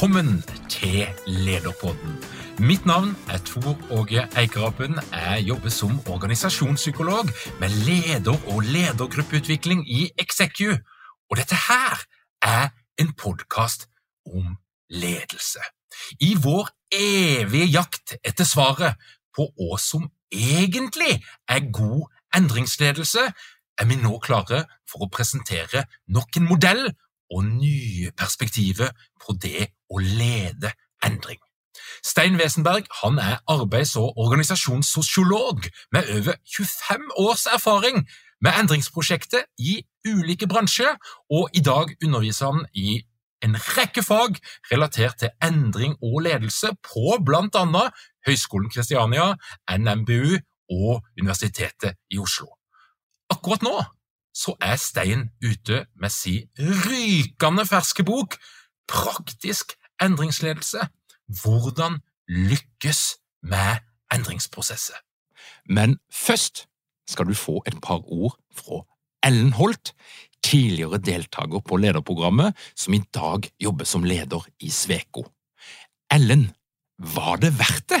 Velkommen til Lederpodden. Mitt navn er Tor Åge Eikerapen. Jeg jobber som organisasjonspsykolog med leder- og ledergruppeutvikling i Execu. Og dette her er en podkast om ledelse. I vår evige jakt etter svaret på hva som egentlig er god endringsledelse, er vi nå klare for å presentere nok en modell og nye perspektiver på det å lede endring. Stein Wesenberg han er arbeids- og organisasjonssosiolog med over 25 års erfaring med endringsprosjekter i ulike bransjer, og i dag underviser han i en rekke fag relatert til endring og ledelse på annet Høgskolen Kristiania, NMBU og Universitetet i Oslo. Akkurat nå så er Stein ute med sin rykende ferske bok Praktisk endringsledelse hvordan lykkes med endringsprosesser. Men først skal du få et par ord fra Ellen Holt, tidligere deltaker på lederprogrammet, som i dag jobber som leder i Sveko. Ellen, var det verdt det?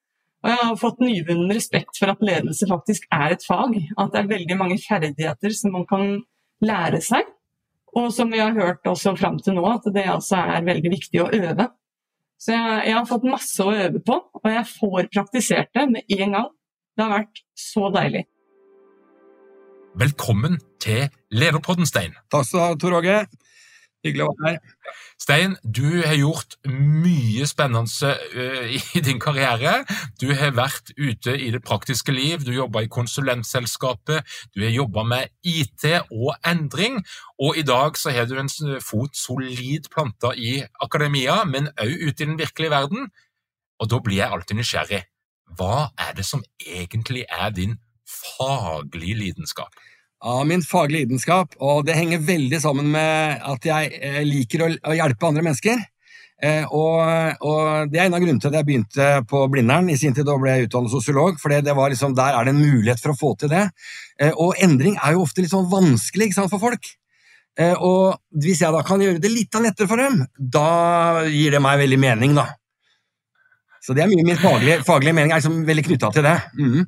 Og jeg har fått nyvunnen respekt for at ledelse faktisk er et fag. At det er veldig mange ferdigheter som man kan lære seg. Og som vi har hørt også fram til nå, at det altså er veldig viktig å øve. Så jeg, jeg, har fått masse å øve på, og jeg får praktisert det med en gang. Det har vært så deilig. Velkommen til Lederpodden, Stein. Takk skal du ha, Tor Åge. Hyggelig å være her. Stein, du har gjort mye spennende uh, i din karriere. Du har vært ute i det praktiske liv, du jobba i konsulentselskapet, du har jobba med IT og endring, og i dag så har du en fot solid planta i akademia, men òg ute i den virkelige verden. Og da blir jeg alltid nysgjerrig. Hva er det som egentlig er din faglige lidenskap? Av min faglige lidenskap, og det henger veldig sammen med at jeg eh, liker å, hjelpe andre mennesker. Eh, og, og, Det er en av grunnene til at jeg begynte på Blindern. I sin tid da ble jeg utdannet sosiolog, for det var liksom, der er det en mulighet for å få til det. Eh, og endring er jo ofte litt sånn vanskelig sant, for folk. Og hvis jeg da kan gjøre det litt lettere for dem, da gir det meg veldig mening, da. Så det er mye min faglige, faglige mening er liksom veldig knytta til det. Mm.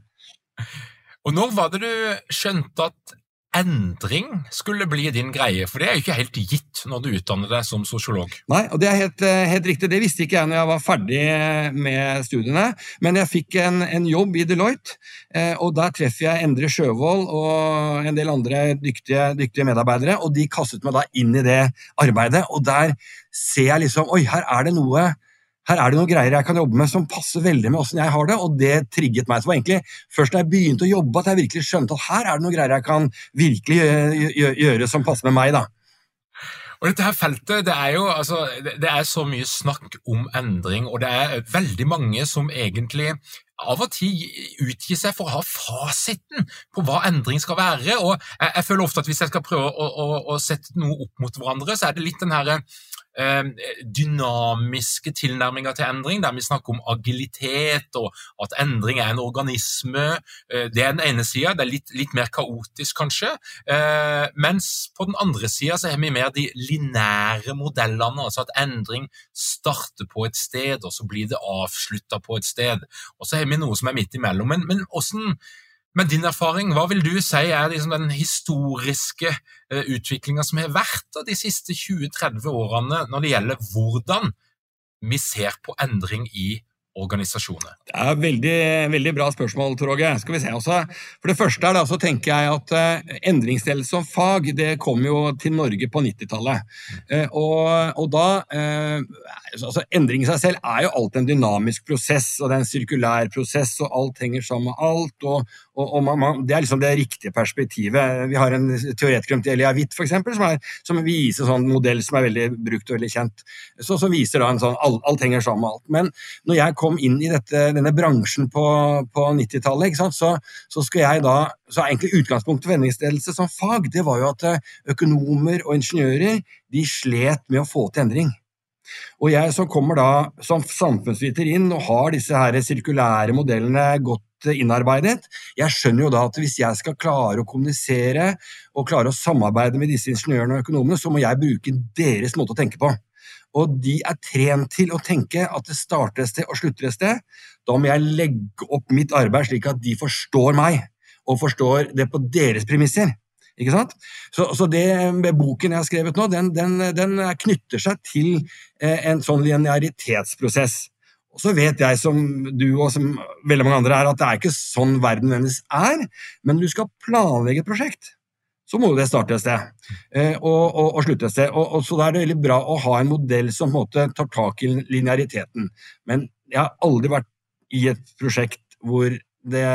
Og når var det du skjønte at endring skulle bli din greie, for det er jo ikke helt gitt når du utdanner deg som sosiolog. Nei, og det er helt, eh, helt riktig. Det visste ikke jeg når jeg var ferdig med studiene, men jeg fikk en, en jobb i Deloitte, eh, og der treffer jeg Endre Sjøvold og en del andre dyktige, dyktige medarbeidere, og de kastet meg da inn i det arbeidet, og der ser jeg liksom Oi, her er det noe her er det noen greier jeg kan jobbe med som passer veldig med åssen jeg har det, og det trigget meg. Så det var egentlig først da jeg begynte å jobbe at jeg virkelig skjønte at her er det noen greier jeg kan virkelig gjøre, gjøre som passer med meg. da. Og dette her feltet, det er jo altså, det er så mye snakk om endring, og det er veldig mange som egentlig av og til utgir seg for å ha fasiten på hva endring skal være. og Jeg, jeg føler ofte at hvis jeg skal prøve å, å, å, sette noe opp mot hverandre, så er det litt den herre dynamiske tilnærminger til endring, der vi snakker om agilitet og at endring er en organisme. Eh, det er den ene sida, det er litt, litt, mer kaotisk kanskje. Eh, mens på den andre sida har vi mer de linære modellene, altså at endring starter på et sted, og så blir det avslutta på et sted. Og så har vi noe som er midt imellom. Men, men hvordan med din erfaring, hva vil du si er liksom den historiske uh, utviklinga som har vært de siste 20-30 årene når det gjelder hvordan vi ser på endring i organisasjoner? Det er veldig, veldig bra spørsmål, Tor. Skal vi se også. For det første er det, så tenker jeg at uh, endringsledelse som fag det kom jo til Norge på 90-tallet. Uh, og, og, da altså, Endring i seg selv er jo alltid en dynamisk prosess, og det er en sirkulær prosess, og alt henger sammen med alt. og og, og man, man, Det er liksom det riktige perspektivet. Vi har en teoretiker som Elia Witt, eksempel, som, som viser sånn modell som er veldig brukt og veldig kjent. Så, så viser da en sånn alt, alt, henger sammen med alt. Men når jeg kom inn i dette, denne bransjen på, på 90-tallet, så, så, skal jeg da så egentlig Utgangspunktet for endringsledelse som fag det var jo at eh, økonomer og ingeniører de slet med å få til endring. Og jeg som kommer da som samfunnsviter inn og har disse her sirkulære modellene godt innarbeidet. Jeg skjønner jo da at hvis jeg skal klare å kommunisere og klare å samarbeide med disse ingeniørene og økonomene, så må jeg bruke deres måte å tenke på. Og de er trent til å tenke at det starter et sted og slutter et sted. Da må jeg legge opp mitt arbeid slik at de forstår meg, og forstår det på deres premisser. Ikke sant? Så, så det med boken jeg har skrevet nå, den, den, den knytter seg til eh, en sånn linearitetsprosess. Og så vet jeg, som du og som veldig mange andre er, at det er ikke sånn verden nødvendigvis er. Men du skal planlegge et prosjekt, så må det starte et sted eh, og, og, og, slutte et sted. Og, og, så da er det veldig bra å ha en modell som måte tar tak i lineariteten. Men jeg har aldri vært i et prosjekt hvor det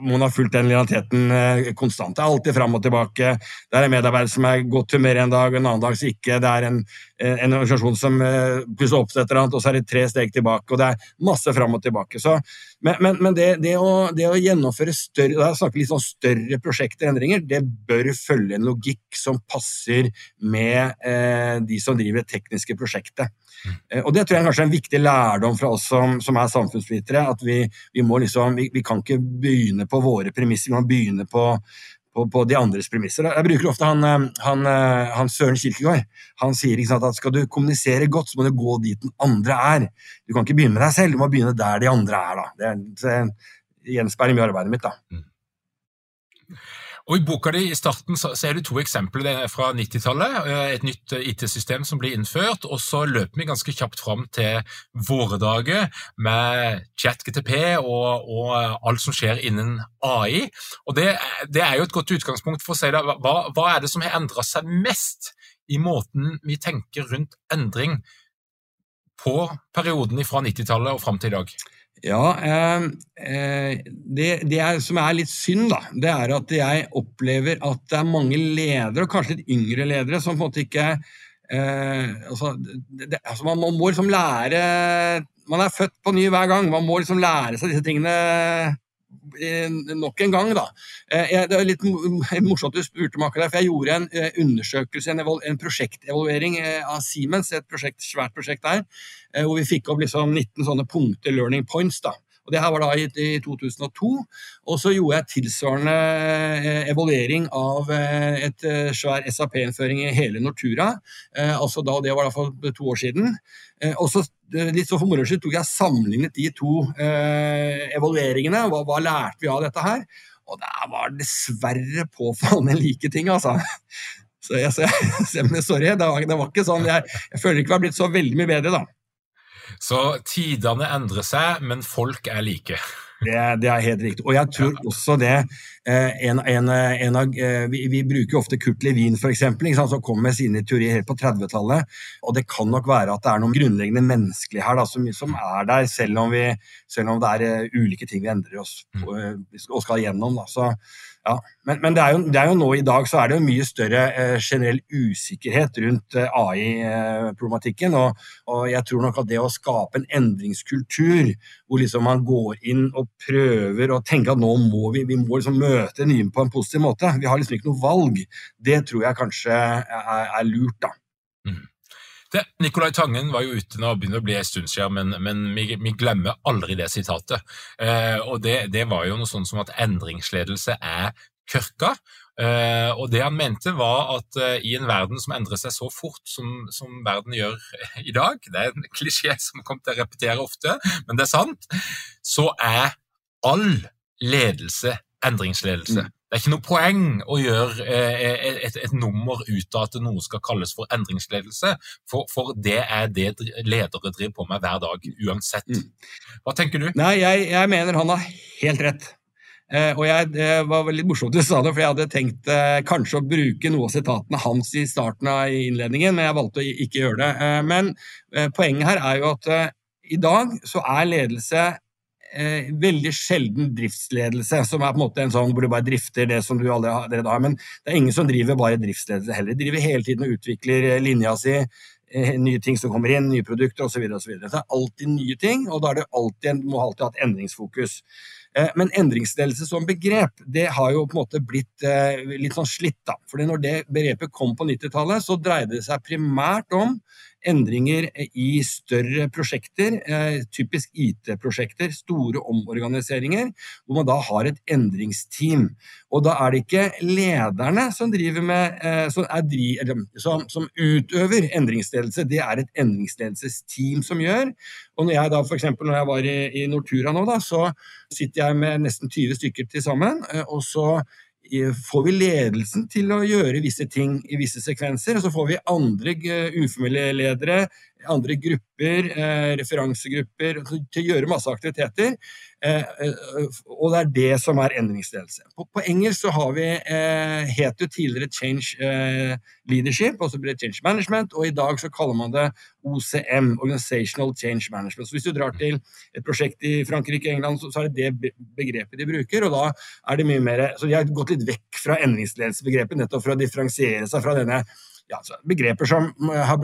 man har fulgt den lojaliteten eh, konstant. Det er alltid fram og tilbake. Det er en medarbeider som er godt humør en dag, en annen dag så ikke. Det er en, en organisasjon som eh, pusser opp et eller annet, og så er det tre steg tilbake. og Det er masse fram og tilbake. Så, men, men, men det, det, å, det, å, gjennomføre større da snakker litt sånn større prosjekter og endringer, det bør følge en logikk som passer med eh, de som driver det tekniske prosjektet. Mm. Eh, og Det tror jeg er kanskje en viktig lærdom fra oss som, som er samfunnsvitere. at vi, vi, liksom, vi, vi, kan ikke begynne på våre premisser, vi må begynne på, på, på, de andres premisser. Jeg bruker ofte han, eh, han, eh, han Søren Kirkegård. Han sier sant, at skal du kommunisere godt, så må du gå dit den andre er. Du kan ikke begynne med deg selv, du må begynne der de andre er. Da. Det, det gjenspeiler mye arbeidet mitt. da. Og I boka di i starten så, så er det to eksempler det er fra 90-tallet. Eh, et nytt eh, IT-system som blir innført, og så løper vi ganske kjapt fram til våre dager med ChatGTP og, og alt som skjer innen AI. Og det, det, er jo et godt utgangspunkt for å si det. Hva, hva er det som har endra seg mest i måten vi tenker rundt endring på perioden fra 90-tallet og fram til i dag? Ja, eh, eh, det, det er, som er litt synd, da, det er at jeg opplever at det er mange ledere, og kanskje litt yngre ledere, som på en måte ikke eh, altså, det, altså man, må liksom lære Man er født på ny hver gang. Man må liksom lære seg disse tingene nok en gang, da. Det er litt morsomt du spurte meg akkurat, for jeg gjorde en undersøkelse, en, prosjektevaluering av Siemens, et prosjekt, svært prosjekt der, hvor vi fikk opp liksom 19 sånne punkter, learning points. da. Og Det her var da i, i 2002. Og så gjorde jeg tilsvarende eh, evaluering av eh, et eh, svær SAP-innføring i hele Nortura. Altså da, Det var da for to år siden. Og så litt så for moro skyld tok jeg sammenlignet de to evalueringene. Hva, hva lærte vi av dette her? Og det var dessverre påfallende like ting, altså. Så jeg, så jeg, sorry, det var, det var ikke sånn. Jeg, jeg føler ikke vi har blitt så veldig mye bedre, da. Så tidene endrer seg, men folk er like. Det, det, er helt riktig. Og jeg tror også det eh, en, en, en av, eh, vi, vi, bruker ofte Kurt Levin, f.eks., som kom med sine teorier helt på 30-tallet. Og det kan nok være at det er noen grunnleggende menneskelige her da, som, som, er der, selv om, vi, selv om det er uh, ulike ting vi endrer oss på, uh, og skal gjennom. Da. Så ja, Men, men det, er jo, det, er jo, nå i dag så er det jo mye større eh, generell usikkerhet rundt eh, AI-problematikken. Og, og, jeg tror nok at det å skape en endringskultur hvor liksom man går inn og prøver å tenke at nå må vi, vi må liksom møte nye på en positiv måte, vi har liksom ikke noe valg, det tror jeg kanskje er, er lurt. da. Mm. Det, Nicolai Tangen var jo ute nå, begynner å bli en stund siden, men, men vi, vi, glemmer aldri det sitatet. Eh, og det, det, var jo noe sånn som at endringsledelse er kørka. Eh, og det han mente var at eh, i en verden som endrer seg så fort som, som, verden gjør i dag, det er en klisjé som kommer til å repetere ofte, men det er sant, så er all ledelse endringsledelse. Mm. Det er ikke noe poeng å gjøre eh, et, et, nummer ut av at noe skal kalles for endringsledelse, for, for, det er det ledere driver på med hver dag, uansett. Mm. Hva tenker du? Nei, jeg, jeg mener han har helt rett. Eh, og jeg, Det var veldig morsomt du sa det, for jeg hadde tenkt eh, kanskje å bruke noe av sitatene hans i starten av innledningen, men jeg valgte å ikke gjøre det. Eh, men eh, poenget her er jo at eh, i dag så er ledelse eh, veldig sjelden driftsledelse, som er på en måte en sånn hvor du bare drifter det som du allerede har. Men det er ingen som driver bare driftsledelse heller. De driver hele tiden og utvikler eh, linja si, eh, nye ting som kommer inn, nye produkter osv. Det er alltid nye ting, og da er det alltid, må alltid ha et endringsfokus. Eh, men endringsledelse som begrep det har jo på en måte blitt litt sånn slitt. da. Fordi når det begrepet kom på 90-tallet, så dreide det seg primært om endringer i større prosjekter, eh, typisk IT-prosjekter, store omorganiseringer, hvor man da har et endringsteam. Og da er det ikke lederne som, med, eh, som, er, som, som utøver endringsledelse, det er et endringsledelsesteam som gjør. Og når jeg da eksempel, når jeg var i, i Nortura nå, da, så sitter jeg med nesten 20 stykker til sammen. Eh, og så får vi ledelsen til å gjøre visse ting i visse sekvenser, og så får vi andre uformelle ledere andre grupper, eh, referansegrupper, til å gjøre masse aktiviteter. Eh, eh, og det er det som er endringsledelse. På, på engelsk så har vi eh, het jo tidligere Change eh, Leadership, og ble det Change Management, og i dag så kaller man det OCM, Organizational Change Management. Så hvis du drar til et prosjekt i Frankrike og England, så, så er det det begrepet de bruker, og da er det mye mer Så de har gått litt vekk fra endringsledelsesbegrepet nettopp for å differensiere seg fra denne ja, begreper som har,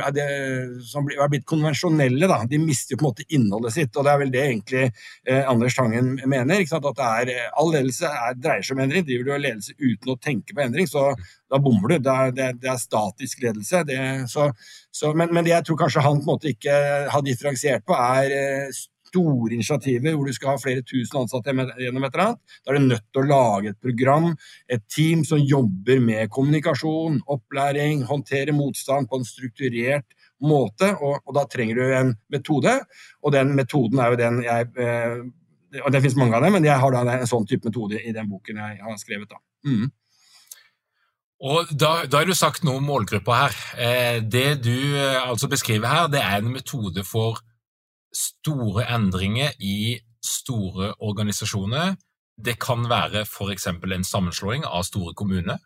som har, blitt konvensjonelle. Da. De mister jo på en måte innholdet sitt, og det er vel det egentlig eh, Anders Tangen mener. At er, All ledelse er, dreier seg om endring. Driver du og ledelse uten å tenke på endring, så da bommer du. Det er, det, det er statisk ledelse. Det, så, så, men, men, det jeg tror kanskje han på en måte ikke har differensiert på, er eh, store initiativer hvor du skal ha flere tusen ansatte gjennom et eller annet. Da er du nødt til å lage et program, et team som jobber med kommunikasjon, opplæring, håndtere motstand på en strukturert måte, og, og da trenger du en metode. Og den metoden er jo den jeg eh, og Det finnes mange av dem, men jeg har da en sånn type metode i den boken jeg har skrevet. da. Mm. Og da, da har du sagt noe om målgruppa her. Eh, det du eh, altså beskriver her, det er en metode for store endringer i store organisasjoner. Det kan være f.eks. en sammenslåing av store kommuner.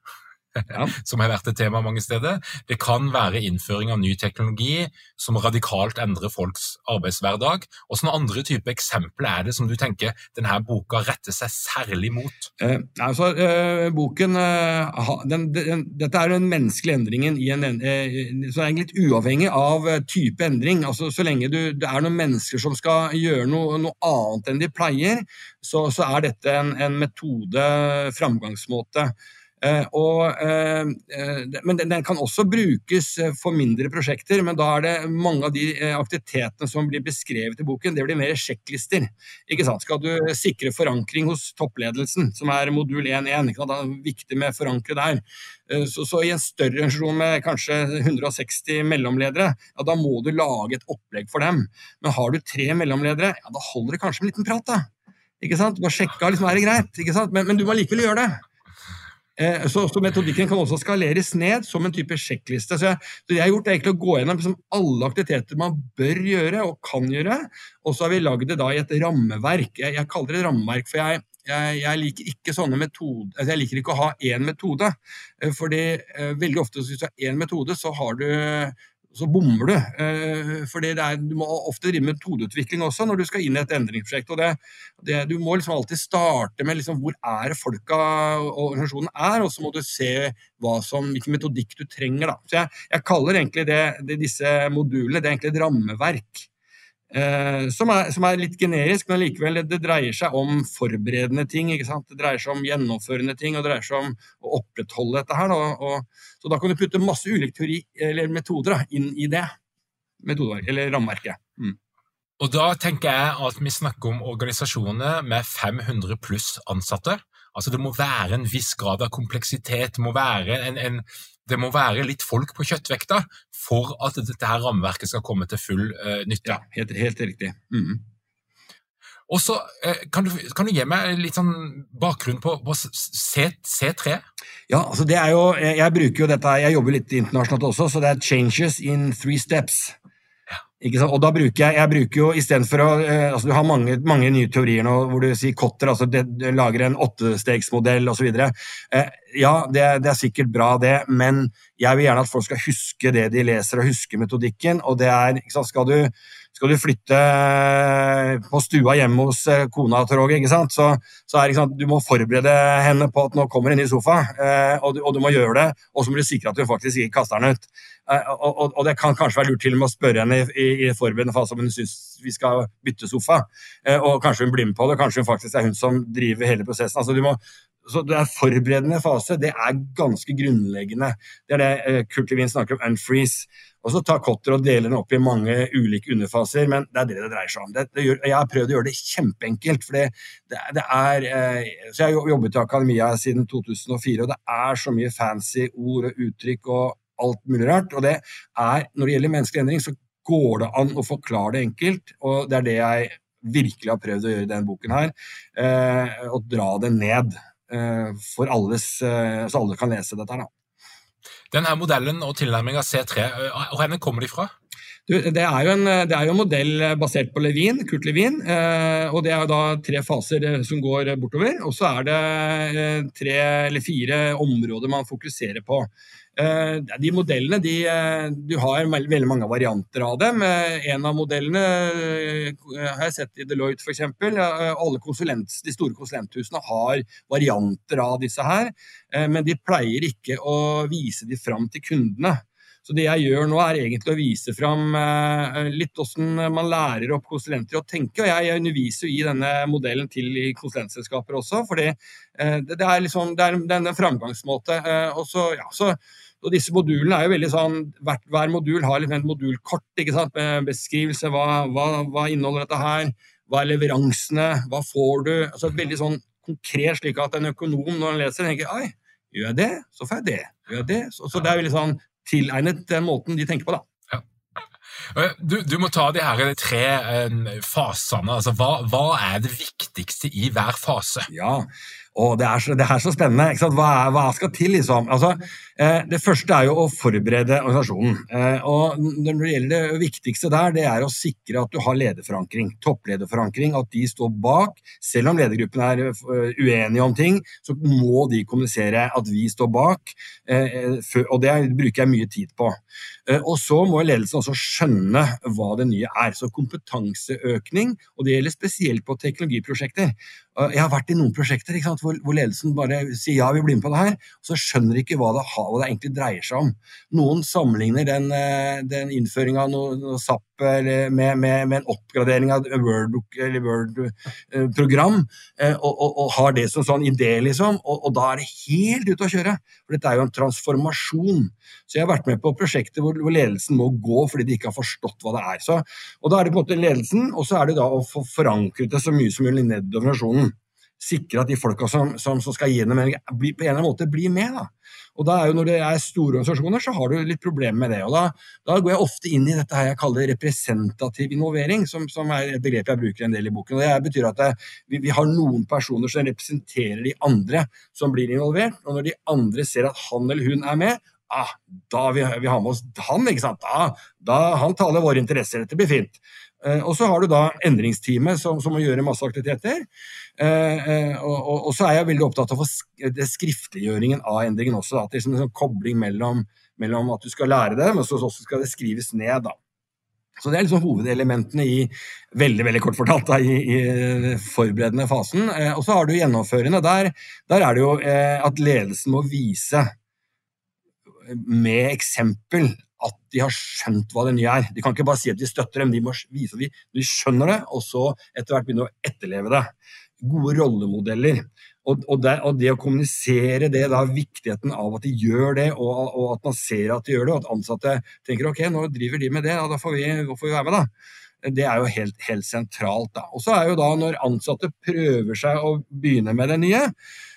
Ja. som har vært et tema mange steder. Det kan være innføring av ny teknologi som radikalt endrer folks arbeidshverdag. Hvilke andre typer eksempler er det som du tenker denne boka retter seg særlig mot? Eh, altså, eh, boken, eh, den, den, Dette er den menneskelige endringen en, eh, så er litt uavhengig av eh, type endring. Altså, så lenge du, det er noen mennesker som skal gjøre noe, noe annet enn de pleier, så, så er dette en, en metode, framgangsmåte. Uh, og, uh, uh, men den, kan også brukes for mindre prosjekter, men da er det mange av de aktivitetene som blir beskrevet i boken, det blir mer sjekklister. Ikke sant? Skal du sikre forankring hos toppledelsen, som er modul 1.1, da er viktig med forankre der. Så, så, i en større organisasjon med kanskje 160 mellomledere, ja, da må du lage et opplegg for dem. Men har du tre mellomledere, ja, da holder det kanskje med en liten prat, da. Ikke sant? Bare sjekke liksom, er det greit, ikke sant? Men, men du må likevel gjøre det. Eh, så, så, metodikken kan også skaleres ned som en type sjekkliste. Så jeg, så jeg har gjort egentlig å gå gjennom liksom, alle aktiviteter man bør gjøre og kan gjøre, og så har vi lagd det da i et rammeverk. Jeg, jeg kaller det rammeverk, for jeg, jeg, jeg, liker ikke sånne metode, altså jeg liker ikke å ha én metode. Eh, fordi eh, veldig ofte hvis du har én metode, så har du så bommer du. Eh, for du må ofte drive med metodeutvikling også når du skal inn i et endringsprosjekt. og det, det, Du må liksom alltid starte med liksom hvor er folka og organisasjonen er, og så må du se som, hvilken metodikk du trenger. Da. Så jeg, jeg kaller egentlig det, det, disse modulene det er egentlig et rammeverk. Eh, som, er, som, er, litt generisk, men likevel det dreier seg om forberedende ting. Det dreier seg om gjennomførende ting, og det dreier seg om å opprettholde dette her. Og, og, så da kan du putte masse ulike teori, eller metoder da, inn i det metodeverket, eller rammeverket. Mm. Og da tenker jeg at vi snakker om organisasjoner med 500 pluss ansatte. Altså Det må være en viss grad av kompleksitet, må være en, en det må være litt folk på kjøttvekta for at dette her rammeverket skal komme til full uh, nytte. Ja, helt, helt riktig. Mm. Og så uh, kan, kan, du gi meg litt sånn bakgrunn på, på C, C3? Ja, altså det er jo, jeg, jeg, bruker jo dette, jeg jobber litt internasjonalt også, så det er 'changes in three steps'. Og da bruker jeg, jeg bruker jo istedenfor å eh, altså Du har mange, mange, nye teorier nå hvor du sier Kotter, altså det, det lager en åttestegsmodell osv. Eh, ja, det, det, er sikkert bra, det, men jeg vil gjerne at folk skal huske det de leser, og huske metodikken. og det er, skal du skal du flytte eh, på stua hjemme hos eh, kona til Roger, så, så er det sant, du må forberede henne på at nå kommer inn i sofa, eh, og, og, du må gjøre det. Og så må du sikre at du faktisk ikke kaster den ut. Og, og, og, det kan kanskje være lurt til og med å spørre henne i, i, forberedende fase om hun syns vi skal bytte sofa. Og kanskje hun blir med på det, kanskje hun faktisk er hun som driver hele prosessen. Altså, du må, så er forberedende fase. Det er ganske grunnleggende. Det er det Kurt Levin snakker om, unfreeze. Og så tar Kotter og deler den opp i mange ulike underfaser, men det er det det dreier seg om. Det, det gjør, jeg har prøvd å gjøre det kjempeenkelt. for det, det, er, eh, så Jeg har jobbet i akademia siden 2004, og det er så mye fancy ord og uttrykk og alt mulig rart. Og det er, når det gjelder menneskelig endring, så går det an å forklare det enkelt, og det er det jeg virkelig har prøvd å gjøre i denne boken her. Eh, å dra det ned eh, for alles, eh, så alle kan lese dette her. da. Denne modellen og tilnærminga C3, hvor kommer de fra? Du, det, er en, det, er jo en, modell basert på Levin, Kurt Levin. Eh, og Det er da tre faser eh, som går bortover. Og så er det eh, tre eller fire områder man fokuserer på. Eh, de modellene de, eh, Du har veldig mange varianter av dem. Eh, en av modellene har jeg sett i Deloitte f.eks. Alle de store konsulenthusene har varianter av disse her, men de pleier ikke å vise de fram til kundene. Så det jeg gjør nå, er egentlig å vise fram litt hvordan man lærer opp konsulenter å tenke. Og jeg underviser jo i denne modellen til konsulentselskaper også, for det, det, er liksom, det er en framgangsmåte. Og så, ja, så og disse modulene er jo veldig sånn, hver, hver modul har liksom et modulkort ikke sant, med beskrivelse. Hva, hva, hva, inneholder dette her? Hva er leveransene? Hva får du? Altså Veldig sånn konkret, slik at en økonom når han leser, tenker oi, gjør jeg det, så får jeg det. Gjør jeg det? Så, så det er veldig sånn tilegnet den måten de tenker på, da. Du, du, må ta de her tre eh, fasene. altså hva, hva, er det viktigste i hver fase? Ja, Og det er så, det er så spennende. Hva, hva, skal til, liksom? Altså, det første er jo å forberede organisasjonen. Eh, og det viktigste der, det er å sikre at du har lederforankring. Topplederforankring. At de står bak. Selv om ledergruppen er uh, uenige om ting, så må de kommunisere at vi står bak. Eh, og det bruker jeg mye tid på. Eh, og så må ledelsen også skjønne hva det nye er. Så kompetanseøkning, og det gjelder spesielt på teknologiprosjekter. Jeg har vært i noen prosjekter sant, hvor, ledelsen bare sier ja, vi blir med på det her, så skjønner de ikke hva det, hva det, egentlig dreier seg om. Noen sammenligner den, eh, den innføringa av noe, noe SAP med, med, med, en oppgradering av Word-program, Word eh, og, og, og, har det som sånn idé, liksom. Og, og, da er det helt ute å kjøre. For dette er jo en transformasjon. Så jeg har vært med på prosjekter hvor, hvor ledelsen må gå fordi de ikke har forstått hva det er. Så, og da er det på en måte ledelsen, og så er det da å få forankret det så mye som mulig nedover organisasjonen. Sikre at de folka som, som, som skal gi en mening, på en eller annen måte blir med. da. Og da er jo Når det er store organisasjoner, så har du litt problemer med det. og da, da, går jeg ofte inn i dette her jeg kaller representativ involvering, som, som, er et begrep jeg bruker en del i boken. og Det betyr at det, vi, vi, har noen personer som representerer de andre som blir involvert. og Når de andre ser at han eller hun er med, ah, da vil vi ha med oss han, ikke sant? Da, da, han taler våre interesser. Dette blir fint. Eh, og så har du da endringsteamet som, som må gjøre masse aktiviteter. Eh, eh, og, og, og, så er jeg veldig opptatt av skriftliggjøringen av endringen også. At det er en sånn kobling mellom, mellom, at du skal lære det, men så også skal det skrives ned. da. Så Det er liksom hovedelementene i veldig veldig kort fortalt da, i, i forberedende fasen. Eh, og så har du gjennomførende. Der, der er det jo eh, at ledelsen må vise med eksempel at de har skjønt hva det nye er. De kan ikke bare si at de støtter dem, de må vise at de, de skjønner det, og så etter hvert begynne å etterleve det. Gode rollemodeller. Og, og, det, og, det, å kommunisere det, da, viktigheten av at de gjør det, og, og, at man ser at de gjør det, og at ansatte tenker ok, nå driver de med det, ja, da får vi, får vi være med, da. Det er jo helt, helt sentralt. da. Og så er jo da når ansatte prøver seg å begynne med det nye,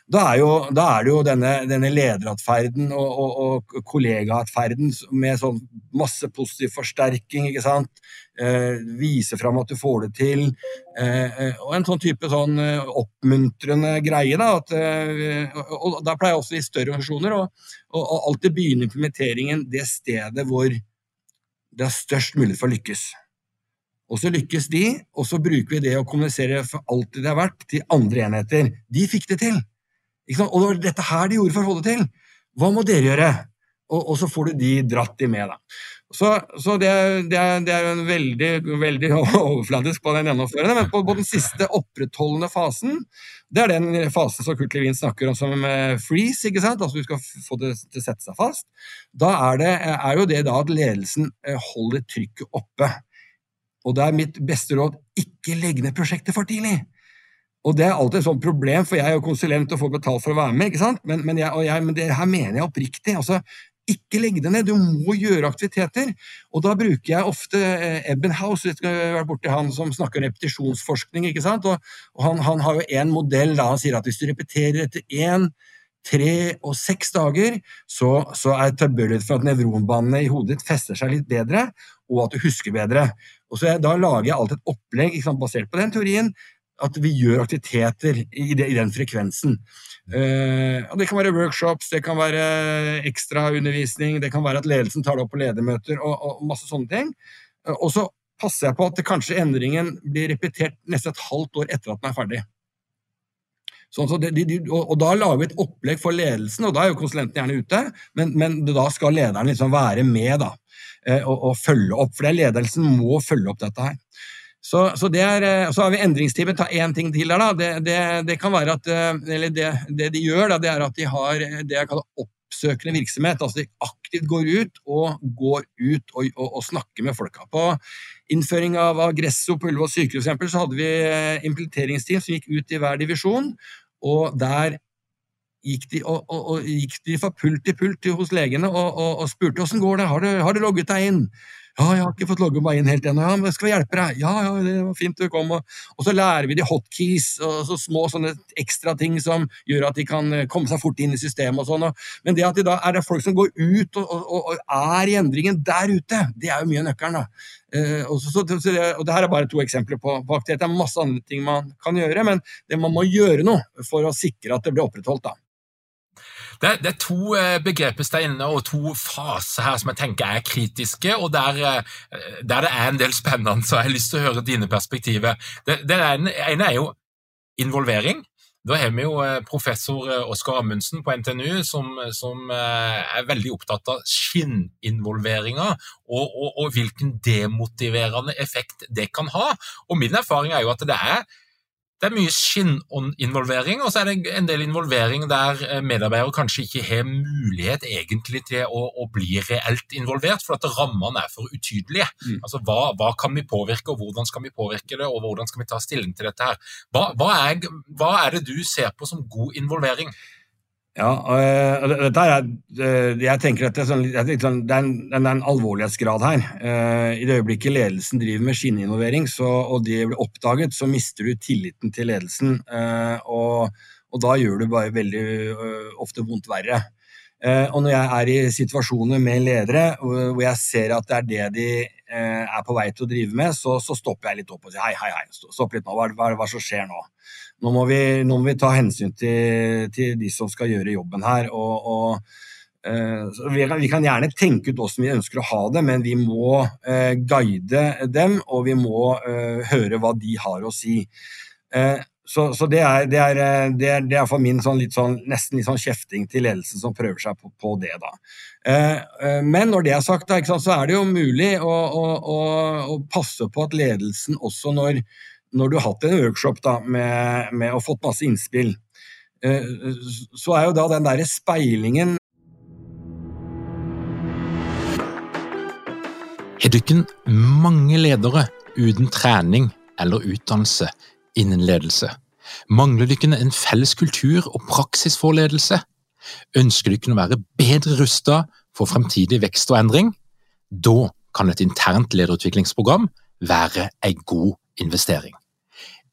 da er, jo, da er det jo denne, denne lederatferden og, og, og kollegaatferden med sånn masse positiv forsterking, ikke sant. Eh, vise fram at du får det til. Eh, eh og en sånn type sånn eh, oppmuntrende greie. Da, at, eh, og, da pleier jeg også i større organisasjoner å alltid begynne implementeringen det stedet hvor det er størst mulighet for å lykkes. Og så lykkes de, og så bruker vi det å kommunisere for alt det har vært, til andre enheter. De fikk det til. Og det var dette her de gjorde for å holde til. Hva må dere gjøre? Og, og så får du de dratt de med, da. Så, så det, det, det, er, jo en veldig, veldig overfladisk på den gjennomførende, men på, på, den siste opprettholdende fasen, det er den fasen som Kurt Levin snakker om som eh, freeze, ikke sant? altså du skal få det til å sette seg fast. Da er, det, er jo det da at ledelsen eh, holder trykket oppe. Og det er mitt beste råd ikke legg ned prosjektet for tidlig. Og det er alltid et sånt problem, for jeg er jo konsulent og får betalt for å være med, ikke sant? Men, men, jeg, jeg, men det her mener jeg oppriktig. altså ikke legg det ned, du må gjøre aktiviteter. Og da bruker jeg ofte eh, hvis du skal vært borti han som snakker om repetisjonsforskning. ikke sant? Og, og han, han, har jo en modell da han sier at hvis du repeterer etter én, tre og seks dager, så, så er tilbøyelighet for at nevronbanene i hodet ditt fester seg litt bedre, og at du husker bedre. Og så jeg, Da lager jeg alltid et opplegg sant, basert på den teorien, at vi gjør aktiviteter i, det, i den frekvensen. Uh, det kan være workshops, det kan være ekstraundervisning, det kan være at ledelsen tar det opp på ledermøter og, og masse sånne ting. Uh, og så passer jeg på at kanskje endringen blir repetert nesten et halvt år etter at den er ferdig. Sånn, så det, de, de, og, og, da lager vi et opplegg for ledelsen, og da er jo konsulenten gjerne ute, men, men da skal lederen liksom være med da, uh, og, og, følge opp. For ledelsen må følge opp dette her. Så, så, er, eh, så, har vi endringsteamet. Ta én ting til der, da. Det, det, det, kan være at eh, Eller det, det, de gjør, da, det er at de har det jeg kaller oppsøkende virksomhet. Altså de aktivt går ut og går ut og, og, og snakker med folka. På innføring av Agresso på Ullevål sykehus eksempel, så hadde vi eh, implementeringsteam som gikk ut i hver divisjon. Og der gikk de, og, og, gikk de fra pult til pult hos legene og, spurte åssen går det, har har du logget deg inn? Ja, jeg har ikke fått logge meg inn helt ennå. Ja, men skal vi hjelpe deg? Ja, ja, det var fint du kom. Og, så lærer vi de hotkeys og så små sånne ekstra ting som gjør at de kan eh, komme seg fort inn i systemet og sånn. Men det at de da er det folk som går ut og, og, og er i endringen der ute, det er jo mye nøkkelen, da. Uh, og, så, så det, og det her er bare to eksempler på, på aktivitet. Det er masse andre ting man kan gjøre, men det, man må gjøre noe for å sikre at det blir opprettholdt. da. Det, det, er to eh, begreper inne, og to faser her som jeg tenker er kritiske, og der, eh, der det er en del spennende, så jeg har lyst til å høre dine perspektiver. Det, ene, ene er jo involvering. Da har vi jo eh, professor Oskar Amundsen på NTNU som, som, er veldig opptatt av skinninvolveringa og, og, og, hvilken demotiverende effekt det kan ha. Og Min erfaring er jo at det er det er mye skinninvolvering, og så er det en del involvering der eh, medarbeidere kanskje ikke har mulighet egentlig til å, å bli reelt involvert, for at rammene er for utydelige. Mm. Altså, hva, hva, kan vi påvirke, og hvordan skal vi påvirke det, og hvordan skal vi ta stilling til dette her? Hva, hva, er, hva er det du ser på som god involvering? Ja, og dette er, eh, jeg tenker det er, sånn, sånn, det er en, en, en, alvorlighetsgrad her. Eh, I det øyeblikket ledelsen driver med skinninvolvering, og det blir oppdaget, så mister du tilliten til ledelsen. Eh, og, og da gjør du bare veldig ofte vondt verre. Og når jeg er i situasjoner med ledere hvor jeg ser at det er det de er på vei til å drive med, så, så stopper jeg litt opp og sier hei, hei, hei, stopp litt nå, hva, hva, hva som skjer nå? Nå må vi, nå må vi ta hensyn til, til, de som skal gjøre jobben her. og, og uh, vi, kan, vi, kan, gjerne tenke ut hvordan vi ønsker å ha det, men vi må eh, guide dem, og vi må eh, høre hva de har å si. Så, så, det, er, det, er, det, er, det er for min sånn litt sånn, nesten litt sånn kjefting til ledelsen som prøver seg på, på det. da. Men når det er sagt, da, så er det jo mulig å, å, å, å passe på at ledelsen også når når du har hatt en workshop da, med, med og fått masse innspill, eh, så er jo da den derre speilingen Har dere mange ledere uten trening eller utdannelse innen ledelse? Mangler dere en felles kultur og praksis for ledelse? Ønsker dere å være bedre rustet for fremtidig vekst og endring? Da kan et internt lederutviklingsprogram være en god investering.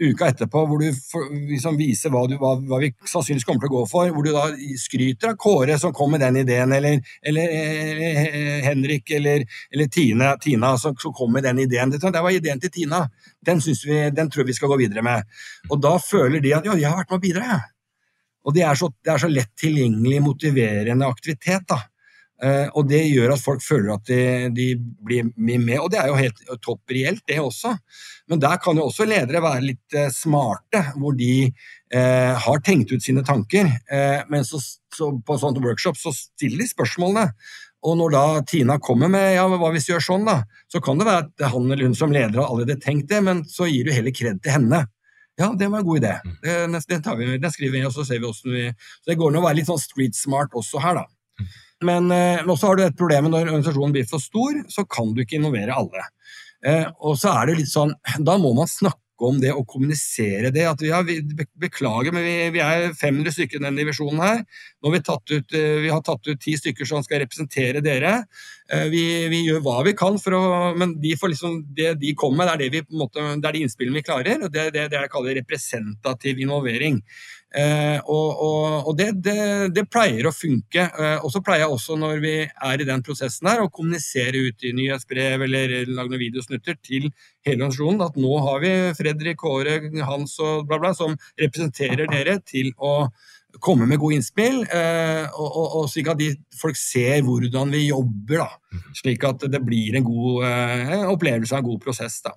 Eh, uka etterpå, hvor du liksom viser hva, du, hva, hva, vi sannsynligvis kommer til å gå for. Hvor du da skryter av Kåre som kom med den ideen, eller, eller, eller Henrik eller, eller Tine, Tina som, som, kom med den ideen. Det, det var ideen til Tina. Den, vi, den tror vi skal gå videre med. Og da føler de at ja, jeg har vært med å bidra, jeg. Og det er, så, det er så lett tilgjengelig, motiverende aktivitet. da. Uh, og det gjør at folk føler at de, de, blir med, og det er jo helt topp reelt, det også. Men der kan jo også ledere være litt uh, smarte, hvor de uh, har tenkt ut sine tanker. men så, så på sånt workshop så stiller de spørsmålene. Og når da Tina kommer med ja, hva hvis vi gjør sånn, da, så kan det være at han eller hun som leder har allerede tenkt det, men så gir du heller kred til henne. Ja, det var en god idé. Mm. Det, det, vi, det skriver vi, og så ser vi åssen vi Så det går an å være litt sånn street smart også her, da. Men eh, også har du et problem når organisasjonen blir for stor, så kan du ikke innovere alle. Eh, og så er det litt sånn, Da må man snakke om det og kommunisere det. at vi har, Beklager, men vi, vi er 500 stykker i denne divisjonen her. Nå har vi, tatt ut, eh, vi har tatt ut ti stykker som skal representere dere. Vi, vi, gjør hva vi kan, å, men de liksom, det de kommer med, det er, det vi, måte, det er de innspillene vi klarer. og Det er det, det jeg kaller representativ involvering. Eh, og, og, og det, det, det, pleier å funke. Eh, og så pleier jeg også, når vi er i den prosessen her, å kommunisere ut i nyhetsbrev eller lage noen videosnutter til hele organisasjonen at nå har vi Fredrik, Kåre, Hans og bla, bla, som representerer dere til å komme med gode innspill, eh, og, og, og, slik at de, folk ser hvordan vi jobber. da, mhm. Slik at det blir en god eh, opplevelse av en god prosess. da.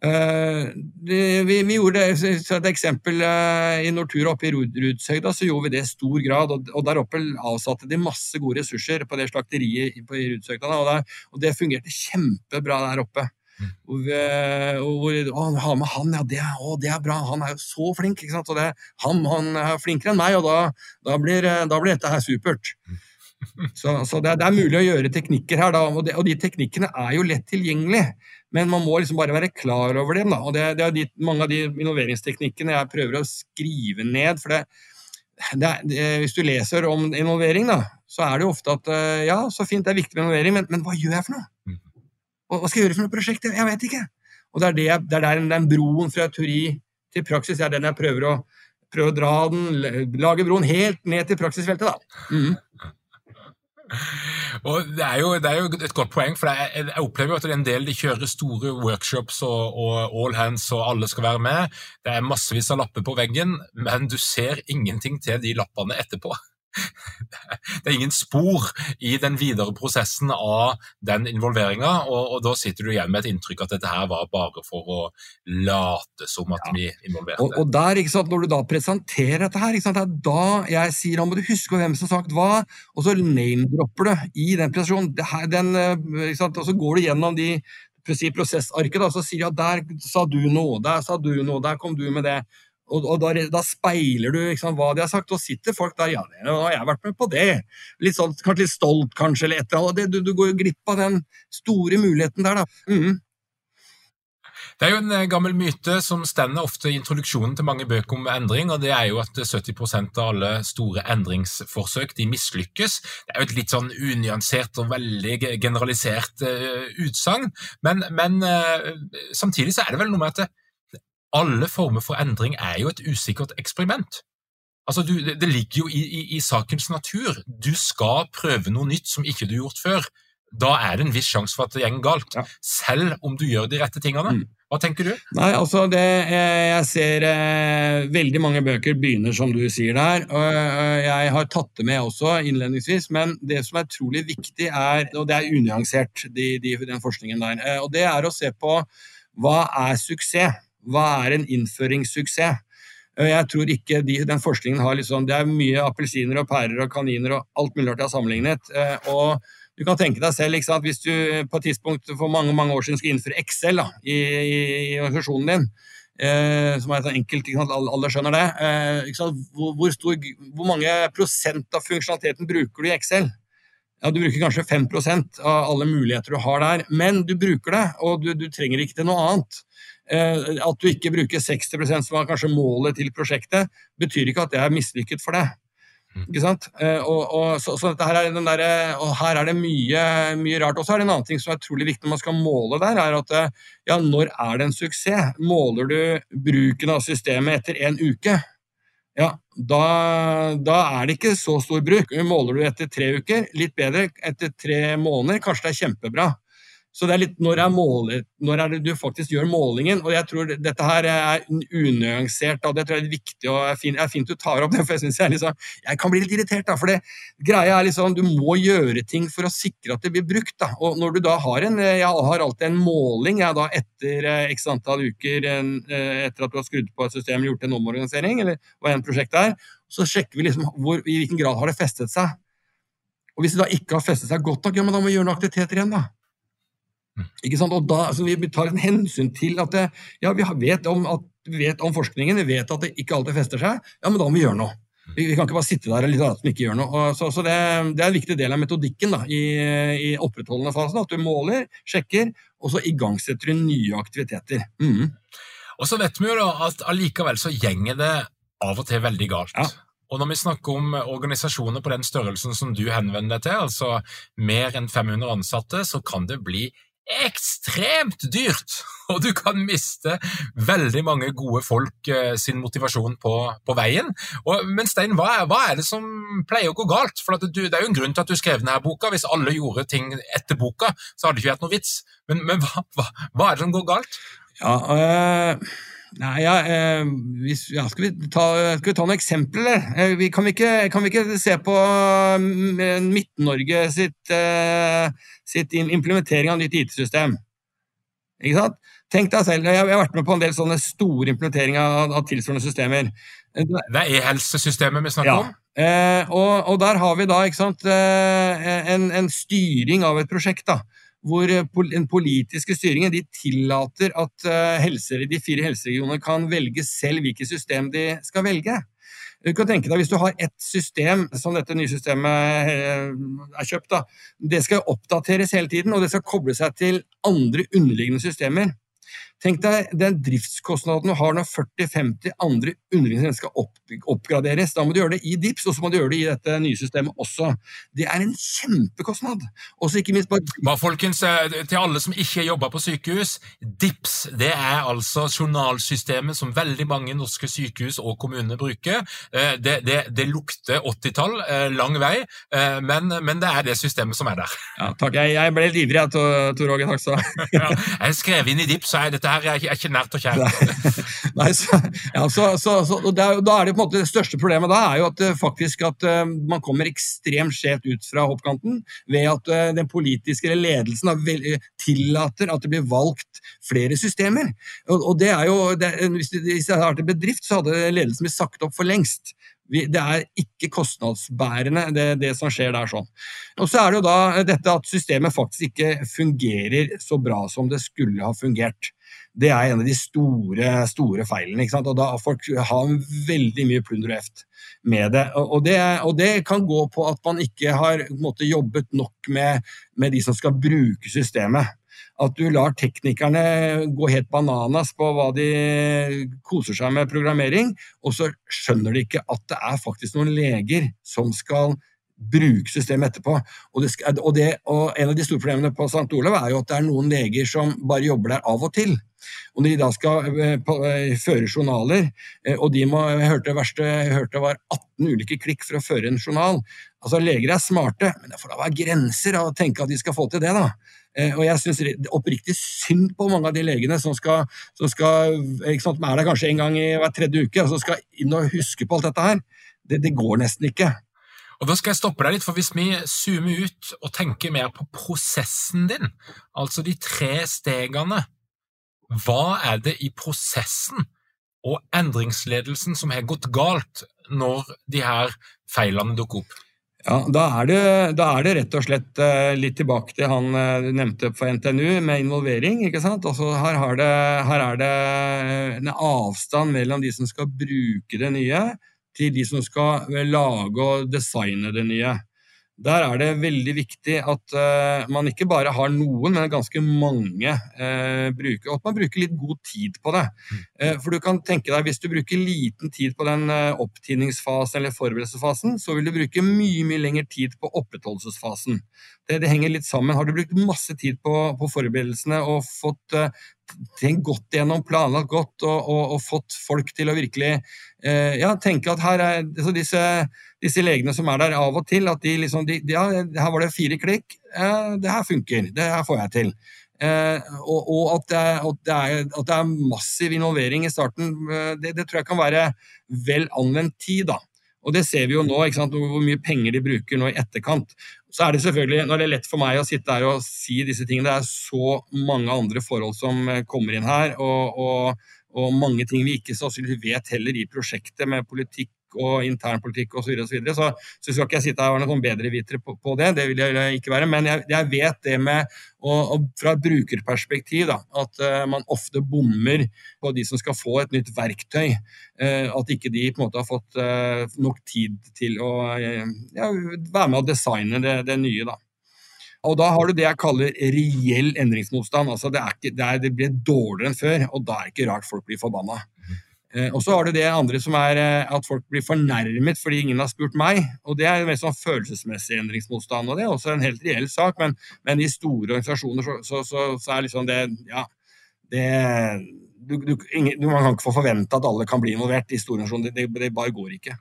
Uh, vi, vi, gjorde det, et eksempel uh, I Nortura oppe i Rudshøgda så gjorde vi det i stor grad. Og, og, der oppe avsatte de masse gode ressurser på det slakteriet på Rudshøgda. Og, og, det fungerte kjempebra der oppe. Hvor, hvor å, ha med han, ja, det, å, det er bra, han er jo så flink. ikke sant? Og det, han, han er flinkere enn meg, og da, da, blir, da blir, dette her supert. Så, så det, det, er mulig å gjøre teknikker her, da, og, og de teknikkene er jo lett tilgjengelige. Men man må liksom bare være klar over dem. Da. og Det, det er de, mange av de involveringsteknikkene jeg prøver å skrive ned. for det, det, det, Hvis du leser om involvering, da, så er det jo ofte at eh, ja, så fint, det er viktig med involvering, men, men hva gjør jeg for noe? Mm. Hva skal jeg gjøre for noe prosjekt? Jeg vet ikke. Og det er, det, det er der den broen fra teori til praksis er den jeg prøver å, prøver å dra den, lage broen helt ned til praksisfeltet. da. Mm. Og det er, jo, det er, jo, et godt poeng, for jeg, jeg, opplever jo at det er en del de kjører store workshops og, og, all hands, og alle skal være med. Det er massevis av lapper på veggen, men du ser ingenting til de lappene etterpå. Det er ingen spor i den videre prosessen av den involveringa, og, og, da sitter du igjen med et inntrykk at dette her var bare for å late som at ja. vi involverte. Og, og der, sant, Når du da presenterer dette her, sant, det er da jeg sier nå må du huske hvem som har sagt hva, og så name-dropper du i den presentasjonen. Her, den, og så går du gjennom de prosessarket, da, så sier de at der sa du noe, der sa du noe, der kom du med det. Og, og da, da, speiler du sant, hva de har sagt, og sitter folk der ja, nå har jeg vært med på det. Litt sånn, Kanskje litt stolt, kanskje, eller et eller annet. Du, du går jo glipp av den store muligheten der, da. Mm. Det er jo en eh, gammel myte som stender ofte i introduksjonen til mange bøker om endring, og det er jo at 70% av alle store endringsforsøk de mislykkes. Det er jo et litt sånn unyansert og veldig generalisert uh, utsagn, men, men uh, samtidig så er det vel noe med at det, alle former for endring er jo et usikkert eksperiment. Altså, du, det, ligger jo i, i, i, sakens natur. Du skal prøve noe nytt som ikke du har gjort før. Da er det en viss sjanse for at det går galt, ja. selv om du gjør de rette tingene. Mm. Hva tenker du? Nei, altså det, Jeg ser eh, veldig mange bøker begynner som du sier der. og eh, Jeg har tatt det med også innledningsvis, men det som er utrolig viktig, er, og det er unyansert, de, de, den forskningen der, eh, og det er å se på hva er suksess. Hva er en innføringssuksess? Eh, jeg tror ikke de, den forskningen har liksom, Det er mye appelsiner og pærer og kaniner og alt mulig rart jeg har sammenlignet. Eh, og du kan tenke deg selv sant, Hvis du på et tidspunkt for mange mange år siden skulle innføre Excel da, i, i, i, organisasjonen din, eh, som er så enkelt, sant, alle skjønner det eh, hvor, hvor, stor, hvor, mange prosent av funksjonaliteten bruker du i Excel? Ja, Du bruker kanskje 5% av alle muligheter du har der, men du bruker det, og du, du trenger ikke til noe annet. Eh, at du ikke bruker 60 som var kanskje målet til prosjektet, betyr ikke at det er mislykket for deg. Mm. Ikke sant? Eh, og, og, så, så her, er der, og her er det mye, mye rart. Og så er det en annen ting som er utrolig viktig når man skal måle der, er at eh, ja, når er det en suksess? Måler du bruken av systemet etter en uke? Ja, da, da, er det ikke så stor bruk. Måler du etter tre uker, litt bedre. Etter tre måneder, kanskje det er kjempebra. Så det er litt når er, målet, når er det du faktisk gjør målingen? Og jeg tror dette her er unyansert, og det tror jeg er viktig og er fint, er fint du tar opp det. For jeg synes jeg, liksom, jeg kan bli litt irritert, da. For det greia er liksom du må gjøre ting for å sikre at det blir brukt. da. Og når du da har en Jeg har alltid en måling jeg da etter eh, x antall uker en, etter at du har skrudd på et system gjort en omorganisering, eller hva enn prosjektet er, så sjekker vi liksom hvor, i hvilken grad har det festet seg. Og hvis det da ikke har festet seg godt nok, ja, men da må vi gjøre noen aktiviteter igjen, da. Ikke sant? Og da, altså, Vi tar en hensyn til at det, ja, vi vet om, at, vet om, forskningen, vi vet at det ikke alltid fester seg. Ja, men da må vi gjøre noe. Vi, vi kan ikke bare sitte der og litt som ikke gjør noe. Og, så, så det, det, er en viktig del av metodikken da, i, i opprettholdende fasen. At du måler, sjekker, og så igangsetter du nye aktiviteter. Mm. Og så vet vi jo da at allikevel så gjenger det av og til veldig galt. Ja. Og når vi snakker om organisasjoner på den størrelsen som du henvender deg til, altså mer enn 500 ansatte, så kan det bli ekstremt dyrt, og du kan miste veldig mange gode folk eh, sin motivasjon på, på veien. Og, men Stein, hva er, hva er, det som pleier å gå galt? For du, Det er jo en grunn til at du skrev denne boka. Hvis alle gjorde ting etter boka, så hadde det ikke vært noe vits. Men, men hva, hva, hva, er det som går galt? Ja, øh Nei, ja, eh, hvis, ja, skal, vi ta, skal, vi ta, noen eksempler? Eh, vi, kan, vi ikke, kan, vi ikke, se på mm, Midt-Norge sitt, eh, sitt, implementering av nytt IT-system? Ikke sant? Tenk deg selv, Jeg har vært med på en del sånne store implementeringer av, av tilsvarende systemer. Det er e-helsesystemet vi snakker ja. om? Eh, og, og, der har vi da sant, eh, en, en, styring av et prosjekt. da hvor den politiske styringen de tillater at helse, de fire helseregionene kan velge selv hvilket system de skal velge. Du kan tenke deg Hvis du har ett system, som dette nye systemet er kjøpt, da, det skal oppdateres hele tiden, og det skal koble seg til andre underliggende systemer. Tenk deg den driftskostnaden du har når 40-50 andre underliggende skal opp, oppgraderes. Da må du gjøre det i DIPS, og så må du gjøre det i dette nye systemet også. Det er en kjempekostnad. Også ikke minst bare... Bare folkens, eh, Til alle som ikke jobber på sykehus, DIPS det er altså journalsystemet som veldig mange norske sykehus og kommuner bruker. Eh, det, det, det lukter 80-tall, eh, lang vei, men, men, det er det systemet som er der. Ja, takk. Jeg, jeg ble ivrig, Tor Åge. Ha. ja, jeg skrev inn i DIPS, er dette her er ikke nært og kjært. Nei, så, ja, så, så, så er, da er det på en måte det største problemet da er jo at eh, faktisk at uh, man kommer ekstremt skjevt ut fra hoppkanten ved at uh, den politiske ledelsen vel, tillater at det blir valgt flere systemer. Og, og det er jo, det, hvis, det, hvis det hadde vært en bedrift, så hadde ledelsen blitt sagt opp for lengst. Det er ikke kostnadsbærende, det, det, som skjer der. sånn. Og Så er det jo da dette at systemet faktisk ikke fungerer så bra som det skulle ha fungert det er en av de store, store feilene. ikke sant? Og da Folk har veldig mye plunder og eft med det. Og det, og det, kan gå på at man ikke har måte, jobbet nok med, med, de som skal bruke systemet. At du lar teknikerne gå helt bananas på hva de koser seg med programmering, og så skjønner de ikke at det er faktisk noen leger som skal bruke systemet etterpå. Og, det, og, det, og, En av de store problemene på St. Olav er jo at det er noen leger som bare jobber der av og til. Og Når de da skal eh, eh, føre journaler, eh, og de må, jeg hørte verste jeg hørte var 18 ulike klikk for å føre en journal Altså, Leger er smarte, men det får da være grenser å tenke at de skal få til det. da. Og jeg syns oppriktig synd på mange av de legene som, skal, som skal, sant, er der kanskje en gang i hver tredje uke, og som skal inn og huske på alt dette her. Det, det går nesten ikke. Og da skal jeg stoppe deg litt, for Hvis vi zoomer ut og tenker mer på prosessen din, altså de tre stegene, hva er det i prosessen og endringsledelsen som har gått galt når de her feilene dukker opp? Ja, da er, det, da er, det, rett og slett eh, litt tilbake til han eh, du nevnte på NTNU, med involvering. ikke sant? Altså, her, det, her, er det en avstand mellom de som skal bruke det nye, til de som skal lage og designe det nye. Der er det veldig viktig at uh, man ikke bare har noen, men ganske mange uh, brukere. Og at man bruker litt god tid på det. Uh, for du kan tenke deg, Hvis du bruker liten tid på den opptidningsfasen eller forberedelsesfasen, så vil du bruke mye mye lengre tid på opprettholdelsesfasen. Det, det, henger litt sammen. Har du brukt masse tid på, på forberedelsene og fått tenkt godt gjennom, planlagt godt og, og, og, fått folk til å virkelig eh, ja, tenke at her er altså disse, disse, legene som er der av og til, at de liksom de, Ja, her var det fire klikk. Eh, det her funker. Det her får jeg til. Eh, og, og at, det er, at, det er, at, det er, massiv involvering i starten, eh, det, det, tror jeg kan være vel anvendt tid. da. Og det ser vi jo nå, hvor mye penger de bruker nå i etterkant. Så er det selvfølgelig, Nå er det lett for meg å sitte her og si disse tingene. Det er så mange andre forhold som eh, kommer inn her, og, og, og mange ting vi ikke sannsynligvis vet heller i prosjektet, med politikk og internpolitikk osv. Så, og så, videre. så skal ikke jeg sitte her og være noen bedrevitere på, på det, det vil jeg ikke være. Men jeg, jeg vet det med og, og fra brukerperspektiv da, at uh, man ofte bommer på de som skal få et nytt verktøy. Uh, at ikke de på en måte har fått uh, nok tid til å ja, være med å designe det, det nye. da. Og da har du det jeg kaller reell endringsmotstand. altså Det, ikke, det, er, det blir dårligere enn før, og da er det ikke rart folk blir forbanna. Eh, og så har du det andre som er eh, at folk blir fornærmet fordi ingen har spurt meg. og Det er en sånn følelsesmessig endringsmotstand, og det er også en helt reell sak. Men, men i store organisasjoner så, så, så, så, er liksom det Ja, det du, du, ingen, Man kan ikke få forvente at alle kan bli involvert i store organisasjoner. Det, det, det bare går ikke.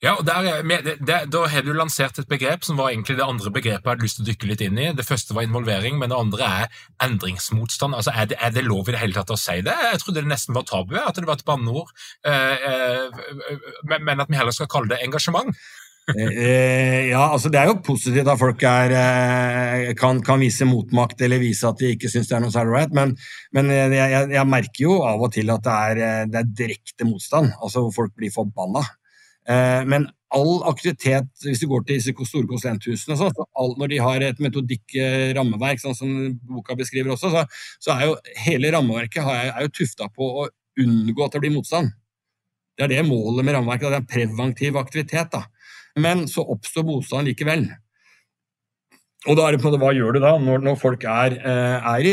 Ja, og der, der, Da har du lansert et begrep som var egentlig det andre begrepet jeg hadde lyst til å dykke litt inn i. Det første var involvering, men det andre er endringsmotstand. Altså, Er det, er det lov i det hele tatt å si det? Jeg trodde det nesten var tabu, at det var et banneord. Eh, eh, men at vi heller skal kalle det engasjement. Eh, eh, ja, altså Det er jo positivt at folk er, eh, kan, kan, vise motmakt eller vise at de ikke syns det er noe særlig right, men, men jeg, jeg, merker jo av og til at det er, det er direkte motstand. altså Folk blir forbanna. Eh, men all aktivitet, hvis du går til disse store konsulenthusene, sånn, så all, når de har et metodikk-rammeverk, sånn som boka beskriver også, så, så er jo hele rammeverket er, er jo tufta på å unngå at det blir motstand. Det er det målet med rammeverket, det er en preventiv aktivitet. da. Men så oppstår motstand likevel. Og da er det på en måte, Hva gjør du da, når, når folk er, eh, er,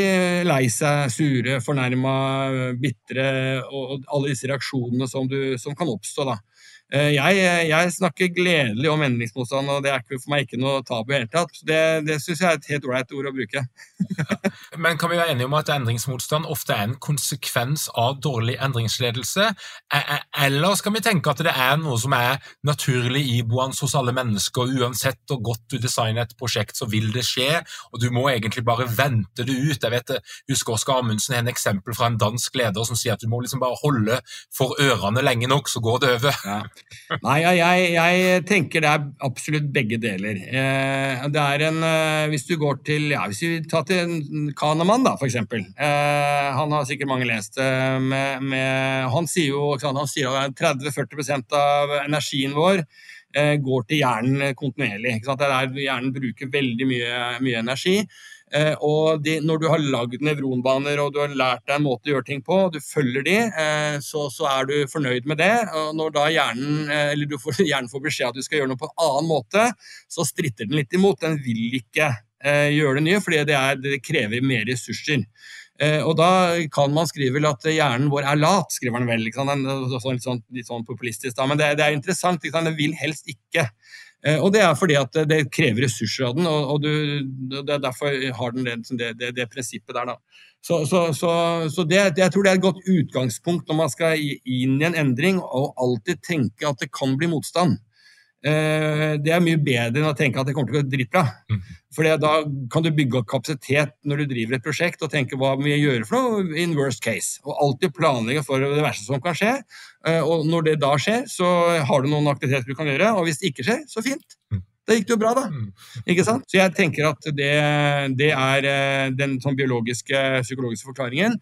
lei seg, sure, fornærma, bitre, og alle disse reaksjonene som, du, som kan oppstå? da. Eh, jeg, jeg, snakker gledelig om endringsmotstand, og det er for meg ikke noe tabu i det hele tatt. Det, det syns jeg er et helt ålreit ord å bruke. Men kan vi være enige om at endringsmotstand ofte er en konsekvens av dårlig endringsledelse? E, e, eller skal vi tenke at det er noe som er naturlig iboende hos alle mennesker? Uansett hvor godt du designer et prosjekt, så vil det skje, og du må egentlig bare vente det ut. Jeg vet, husker Oskar Amundsen har en eksempel fra en dansk leder som sier at du må liksom bare holde for ørene lenge nok, så går det over. Ja. Nei, jeg, jeg, tenker det er absolutt begge deler. Eh, det er en eh, Hvis du går til ja, Hvis vi tar til Kahneman, da, eksempel. Eh, han har sikkert mange lest. Med, med, han sier jo han sier at 30-40% av energien vår går til hjernen kontinuerlig. Det er der hjernen bruker veldig mye, mye energi. Eh, og de, når du har lagd nevronbaner og du har lært deg en måte å gjøre ting på, og du følger de, eh, så, så, er du fornøyd med det. Og når da hjernen, eh, eller du får, hjernen får beskjed at du skal gjøre noe på en annen måte, så stritter den litt imot. Den vil ikke gjøre det nye, fordi det, er, det krever mer ressurser. Og da kan man skrive vel at hjernen vår er lat, skriver han vel. Litt, sånn, litt, sånn, populistisk, da. Men det, det er interessant. Liksom. Den vil helst ikke. Eh, og det er fordi at det krever ressurser av den, og, du, det er derfor har den det, det, det prinsippet der. Da. Så, så, så, så det, jeg tror det er et godt utgangspunkt når man skal inn i en endring, og alltid tenke at det kan bli motstand. Eh, det er mye bedre enn å tenke at det kommer til å gå dritbra. Mm. For da kan du bygge opp kapasitet når du driver et prosjekt og tenke hva vi gjør for noe in worst case. Og alltid planlegge for det verste som kan skje. Eh, og når det da skjer, så har du noen aktiviteter du kan gjøre. Og hvis det ikke skjer, så fint. Mm. Da gikk det jo bra, da. Mm. Ikke sant? Så jeg tenker at det, det er eh, den sånn biologiske, psykologiske forklaringen.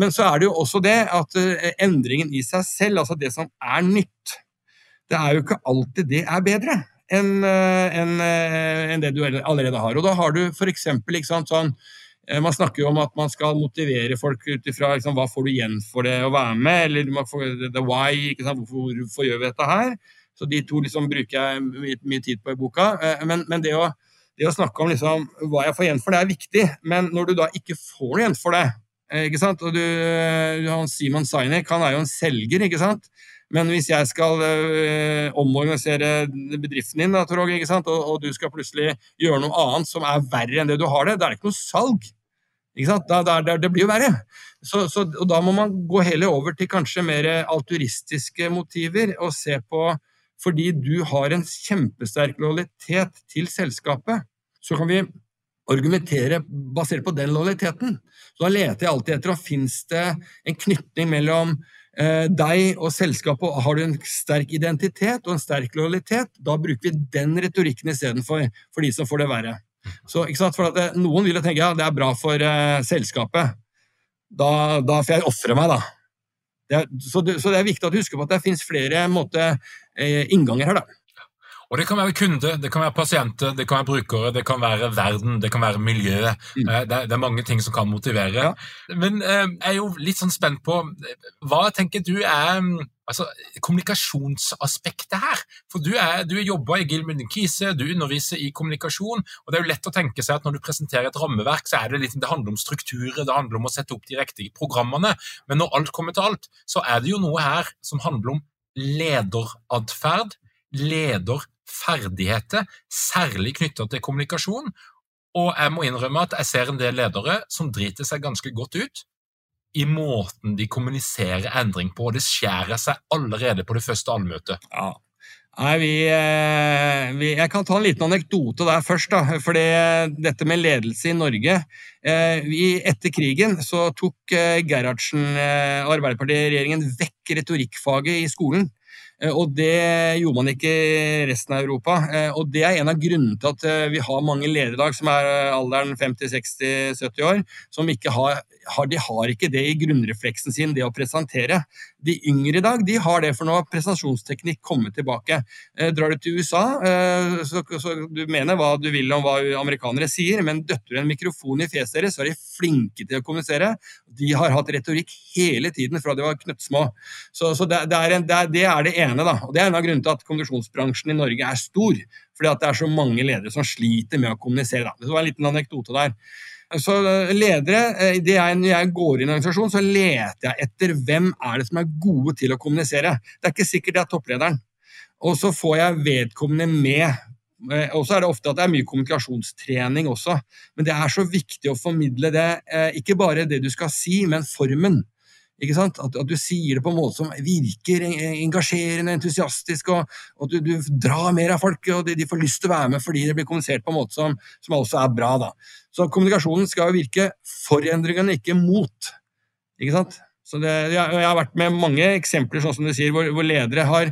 Men så er det jo også det at endringen i seg selv, altså det som er nytt, det er jo ikke alltid det er bedre enn eh, en, en eh, det du allerede har. Og da har du f.eks. sånn eh, man snakker jo om at man skal motivere folk ut ifra liksom, hva får du igjen for det å være med, eller får, the why, hvorfor, hvorfor, gjør vi dette her? Så De to liksom bruker jeg mye, mye tid på i boka. Men, men det, å, det, å, snakke om liksom, hva jeg får igjen for det, er viktig. Men når du da ikke får noe igjen for det ikke sant? Og du, Simon Sinek han er jo en selger, ikke sant? Men hvis jeg skal øh, omorganisere bedriften din, da, Torog, og, og, du skal plutselig gjøre noe annet som er verre enn det du har det, da er det ikke noe salg. Ikke? Da, da, det blir jo verre. Så, så, og da må man gå heller over til kanskje mer alturistiske motiver og se på Fordi du har en kjempesterk lojalitet til selskapet, så kan vi argumentere basert på den lojaliteten. Så da leter jeg alltid etter om fins det en knytning mellom deg og selskapet har du en sterk identitet og en sterk lojalitet, da bruker vi den retorikken istedenfor for de som får det verre. Så, det, Noen vil jo tenke ja, det er bra for uh, selskapet. Da, da, får jeg ofre meg, da. Det er, så, det, så, det, er viktig at du husker på at det finnes flere måte, eh, innganger her. da. Og Det kan være kunde, det kan være pasienter, det kan være brukere, det kan være verden, det kan være miljøet. Mm. Eh, det, er, det, er, mange ting som kan motivere. Ja. Men eh, jeg er jo litt sånn spent på hva tenker du er altså, kommunikasjonsaspektet her? For du, er, du jobber i Gilman Kise, du underviser i kommunikasjon, og det er jo lett å tenke seg at når du presenterer et rammeverk, så er det litt, det handler om strukturer, det handler om å sette opp de riktige programmene. Men når alt kommer til alt, så er det jo noe her som handler om lederatferd, leder ferdigheter, særlig knytta til kommunikasjon. Og jeg må innrømme at jeg ser en del ledere som driter seg ganske godt ut i måten de kommuniserer endring på, og det skjærer seg allerede på det første allmøtet. Ja. Nei, vi, eh, vi, Jeg kan ta en liten anekdote der først. da, for Dette med ledelse i Norge eh, vi, Etter krigen så tok eh, Gerhardsen og Arbeiderpartiet-regjeringen vekk retorikkfaget i skolen. Og det gjorde man ikke i resten av Europa. Og det er en av grunnene til at vi har mange ledere i dag som er alderen 50-60-70 år, som ikke har, har, de har ikke det i grunnrefleksen sin, det å presentere. De yngre i dag de har det, for nå har prestasjonsteknikk kommet tilbake. Drar du til USA, så, så du mener hva du vil om hva amerikanere sier, men døtter du en mikrofon i fjeset deres, så er de flinke til å kommunisere. De har hatt retorikk hele tiden fra de var knøttsmå. Så, så det, det, er en, det, det, er det ene, da. Og det er en av grunnene til at kommunikasjonsbransjen i Norge er stor. Fordi at det er så mange ledere som sliter med å kommunisere. Da. Det var en liten anekdote der. Så eh, ledere, eh, jeg, Når jeg går inn i en organisasjon, så leter jeg etter hvem er det som er gode til å kommunisere. Det er ikke sikkert det er topplederen. Og så får jeg vedkommende med og så er det ofte at det er mye kommunikasjonstrening også. Men det er så viktig å formidle det, eh, ikke bare det du skal si, men formen. Ikke? At, at du sier det på en måte som virker engasjerende, entusiastisk, og, at du, du, drar mer av folk, og de, de, får lyst til å være med fordi det blir kommunisert på en måte som, som også er bra. Da. Så kommunikasjonen skal jo virke for endringene, ikke mot. Ikke det, jeg, jeg, har vært med mange eksempler sånn som du sier, hvor, hvor ledere har,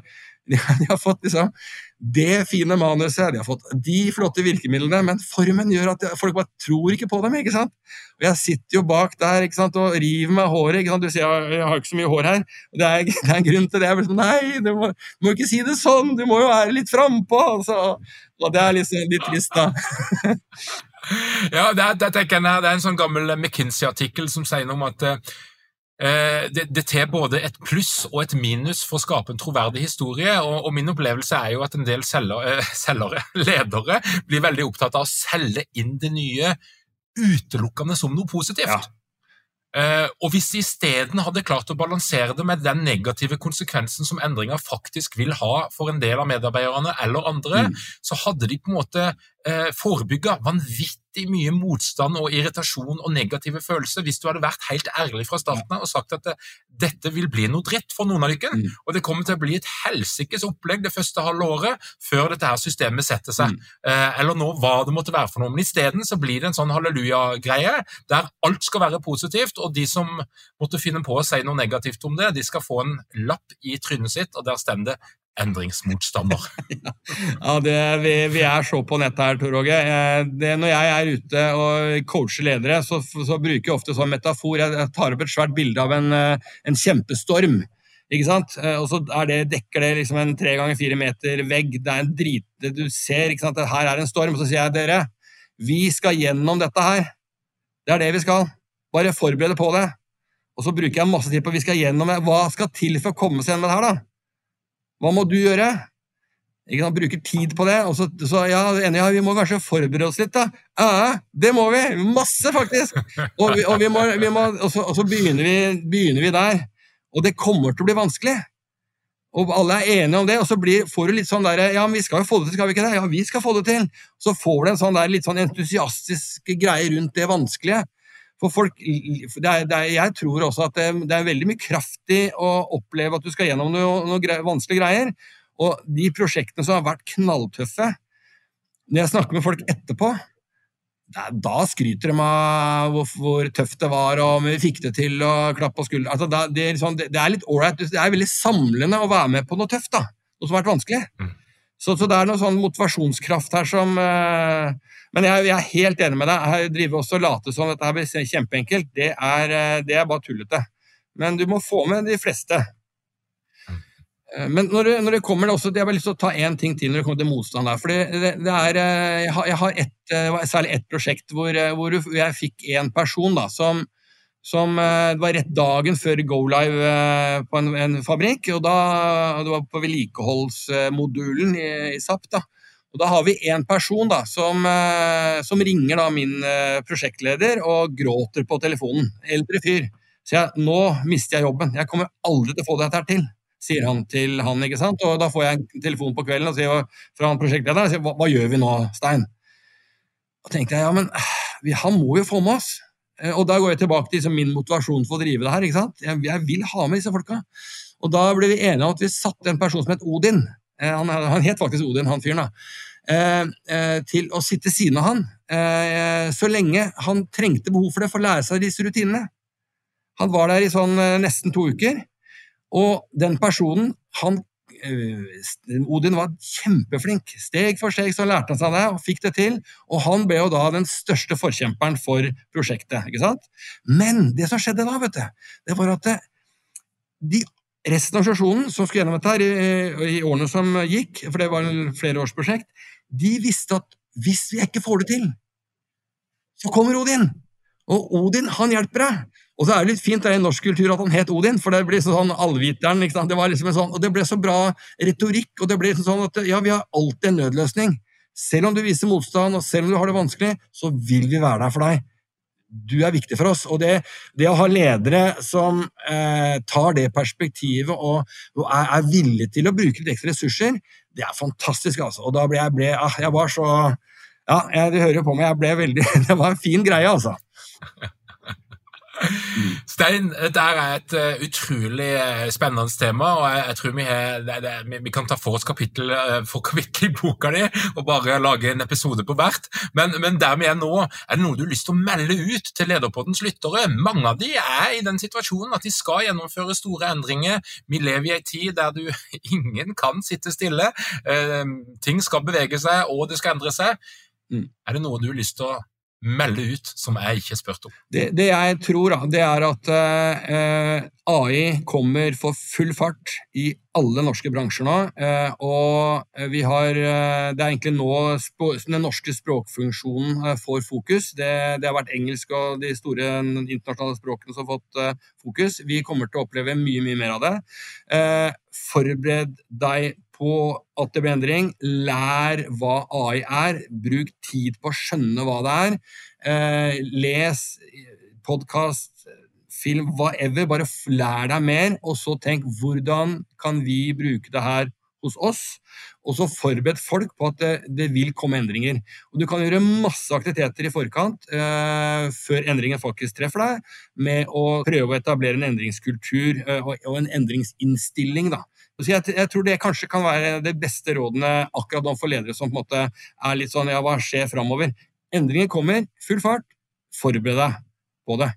de, de har fått liksom det fine manuset, de har fått de flotte virkemidlene, men formen gjør at folk bare tror ikke på dem. ikke sant? Og Jeg sitter jo bak der ikke sant, og river meg håret. ikke sant? Du ser jeg, har ikke så mye hår her. og Det er, det er en grunn til det. Jeg blir sånn, Nei, du må, du må, ikke si det sånn! Du må jo være litt frampå! Og det er liksom litt trist, da. ja, det er, jeg, det er en sånn gammel McKinsey-artikkel som sier noe om at Eh, det, det til både et pluss og et minus for å skape en troverdig historie. og, og Min opplevelse er jo at en del selger, eh, selgere, ledere, blir veldig opptatt av å selge inn det nye utelukkende som noe positivt. Ja. Uh, og Hvis de isteden hadde klart å balansere det med den negative konsekvensen som endringa faktisk vil ha for en del av medarbeiderne eller andre, mm. så hadde de på en måte uh, forebygga vanvittig vanvittig mye motstand og irritasjon og negative følelser hvis du hadde vært helt ærlig fra starten av og sagt at dette vil bli noe dritt for noen av dere, mm. og det kommer til å bli et helsikes opplegg det første halve året før dette her systemet setter seg, mm. eh, eller nå hva det måtte være for noe. Men isteden så blir det en sånn halleluja-greie der alt skal være positivt, og de som måtte finne på å si noe negativt om det, de skal få en lapp i trynet sitt, og der stemmer det endringsmotstander. ja, det, vi, vi, er så på nettet her, Tor Åge. Eh, når jeg er ute og coacher ledere, så, så bruker jeg ofte sånn metafor. Jeg tar opp et svært bilde av en, eh, en kjempestorm. Ikke sant? Eh, og så det, dekker det liksom en tre ganger fire meter vegg. Det er en drit... Du ser ikke sant? her er en storm. Så sier jeg dere, vi skal gjennom dette her. Det er det vi skal. Bare forberede på det. Og så bruker jeg masse tid på vi skal gjennom det. Hva skal til for å komme seg gjennom det her, da? Hva må du gjøre? Ikke sant, Bruker tid på det. Så, så ja, enig, ja, vi må kanskje forberede oss litt, da. Ja, det må vi! Masse, faktisk! Og, vi, og, vi må, vi må, og, så, og så, begynner, vi, begynner vi der. Og det kommer til å bli vanskelig. Og alle er enige om det, og så blir, får du litt sånn der Ja, men vi skal jo få det til, skal vi ikke det? Ja, vi skal få det til. Så får du en sånn der, litt sånn entusiastisk greie rundt det vanskelige. For folk, det er, det er, Jeg tror også at det, det, er veldig mye kraftig å oppleve at du skal gjennom noen noe gre, vanskelige greier. Og de prosjektene som har vært knalltøffe Når jeg snakker med folk etterpå, da, skryter de av hvor, hvor, tøft det var, og om vi fikk det til, og klapp på skulderen. Altså, det, sånn, det, er litt ålreit. Det er veldig samlende å være med på noe tøft, da. Noe som har vært vanskelig. Så, så, det er noe sånn motivasjonskraft her som uh, Men jeg, jeg, er helt enig med deg. Jeg driver også og later som dette blir kjempeenkelt. Det er, uh, det er bare tullete. Men du må få med de fleste. Uh, men når det, når det kommer det også, Jeg har lyst til å ta én ting til når det kommer til motstand. der, for det, det er, Jeg har, jeg har et, særlig ett prosjekt hvor, hvor jeg fikk én person da, som, som eh, Det var rett dagen før go live eh, på en, en fabrikk. og da, Det var på vedlikeholdsmodulen i, i SAP. da, og Da har vi én person da, som, eh, som ringer da min prosjektleder og gråter på telefonen. Eldre fyr. Så jeg, nå mister jeg jobben. Jeg kommer aldri til å få dette her til, sier han til han. ikke sant? Og Da får jeg en telefon på kvelden og sier, fra han prosjektlederen og sier hva, hva gjør vi nå, Stein? Og tenkte jeg ja, men han må jo få med oss. Eh, og da går jeg tilbake til liksom, min motivasjon for å drive det her. ikke sant? Jeg, vil ha med disse folka. Og da ble vi enige om at vi satte en person som het Odin, eh, han, han, het faktisk Odin, han fyren, da, eh, til å sitte siden av han så lenge han trengte behov for det for å lære seg disse rutinene. Han var der i sånn nesten to uker, og den personen han Odin var kjempeflink. Steg for steg så lærte han seg det og fikk det til. Og han ble jo da den største forkjemperen for prosjektet. ikke sant? Men det som skjedde da, vet du, det var at de resten av organisasjonen som skulle gjennom dette her i, i årene som gikk, for det var en flereårsprosjekt, de visste at hvis vi ikke får det til, så kommer Odin. Og Odin, han hjelper deg. Og så er det litt fint det er i norsk kultur at han het Odin, for det blir sånn allviteren. Det var liksom en sånn, og det ble så bra retorikk, og det ble sånn at ja, vi har alltid en nødløsning. Selv om du viser motstand, og selv om du har det vanskelig, så vil vi være der for deg. Du er viktig for oss. Og det, det å ha ledere som eh, tar det perspektivet og, og er, er, villige til å bruke litt ekstra ressurser, det er fantastisk, altså. Og da ble jeg, ble, ah, jeg var så Ja, du hører jo på meg, jeg ble veldig Det var en fin greie, altså. Stein, dette er et uh, utrolig uh, spennende tema, og jeg, jeg tror vi, har, det, det, vi, kan ta for oss kapittel uh, for kapittel i boka di og bare lage en episode på hvert. Men, men, der vi er nå, er det noe du har lyst til å melde ut til Lederpoddens lyttere? Mange av de er i den situasjonen at de skal gjennomføre store endringer. Vi lever i en tid der du ingen kan sitte stille. ting skal bevege seg, og det skal endre seg. Mm. Er det noe du har lyst til å melde ut som jeg ikke har spurt om? Det, det, jeg tror, det er at eh, AI kommer for full fart i alle norske bransjer nå. Eh, og vi har eh, Det er egentlig nå den norske språkfunksjonen eh, får fokus. Det, det, har vært engelsk og de store internasjonale språkene som har fått eh, fokus. Vi kommer til å oppleve mye, mye mer av det. Eh, forbered deg på at det blir endring. Lær hva AI er. Bruk tid på å skjønne hva det er. Eh, les podkast, film, whatever. Bare lær deg mer, og så tenk hvordan kan vi bruke det her hos oss? Og så forbered folk på at det, det, vil komme endringer. Og Du kan gjøre masse aktiviteter i forkant eh, før endringen faktisk treffer deg, med å prøve å etablere en endringskultur eh, og, og, en endringsinnstilling. da. Så jeg, jeg, tror det kanskje kan være det beste rådene akkurat nå for ledere som på en måte er litt sånn ja, hva skjer framover? Endringer kommer, full fart. Forbered deg på det.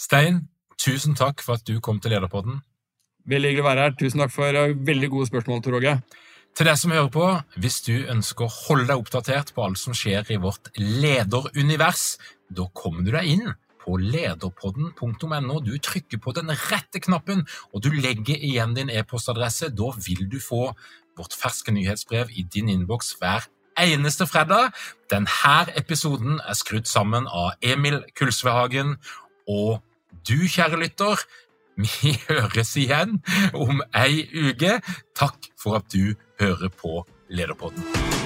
Stein, tusen takk for at du kom til Lederpodden. Veldig hyggelig å være her. Tusen takk for uh, veldig gode spørsmål, Tor Åge. Til deg som hører på, hvis du ønsker å holde deg oppdatert på alt som skjer i vårt lederunivers, da kommer du deg inn på lederpodden.no. Du trykker på den rette knappen, og du legger igjen din e-postadresse. Da vil du få vårt ferske nyhetsbrev i din innboks hver eneste fredag. Denne episoden er skrudd sammen av Emil Kulsvehagen. Og du, kjære lytter, vi høres igjen om ei uke. Takk for at du hører på Lederpodden.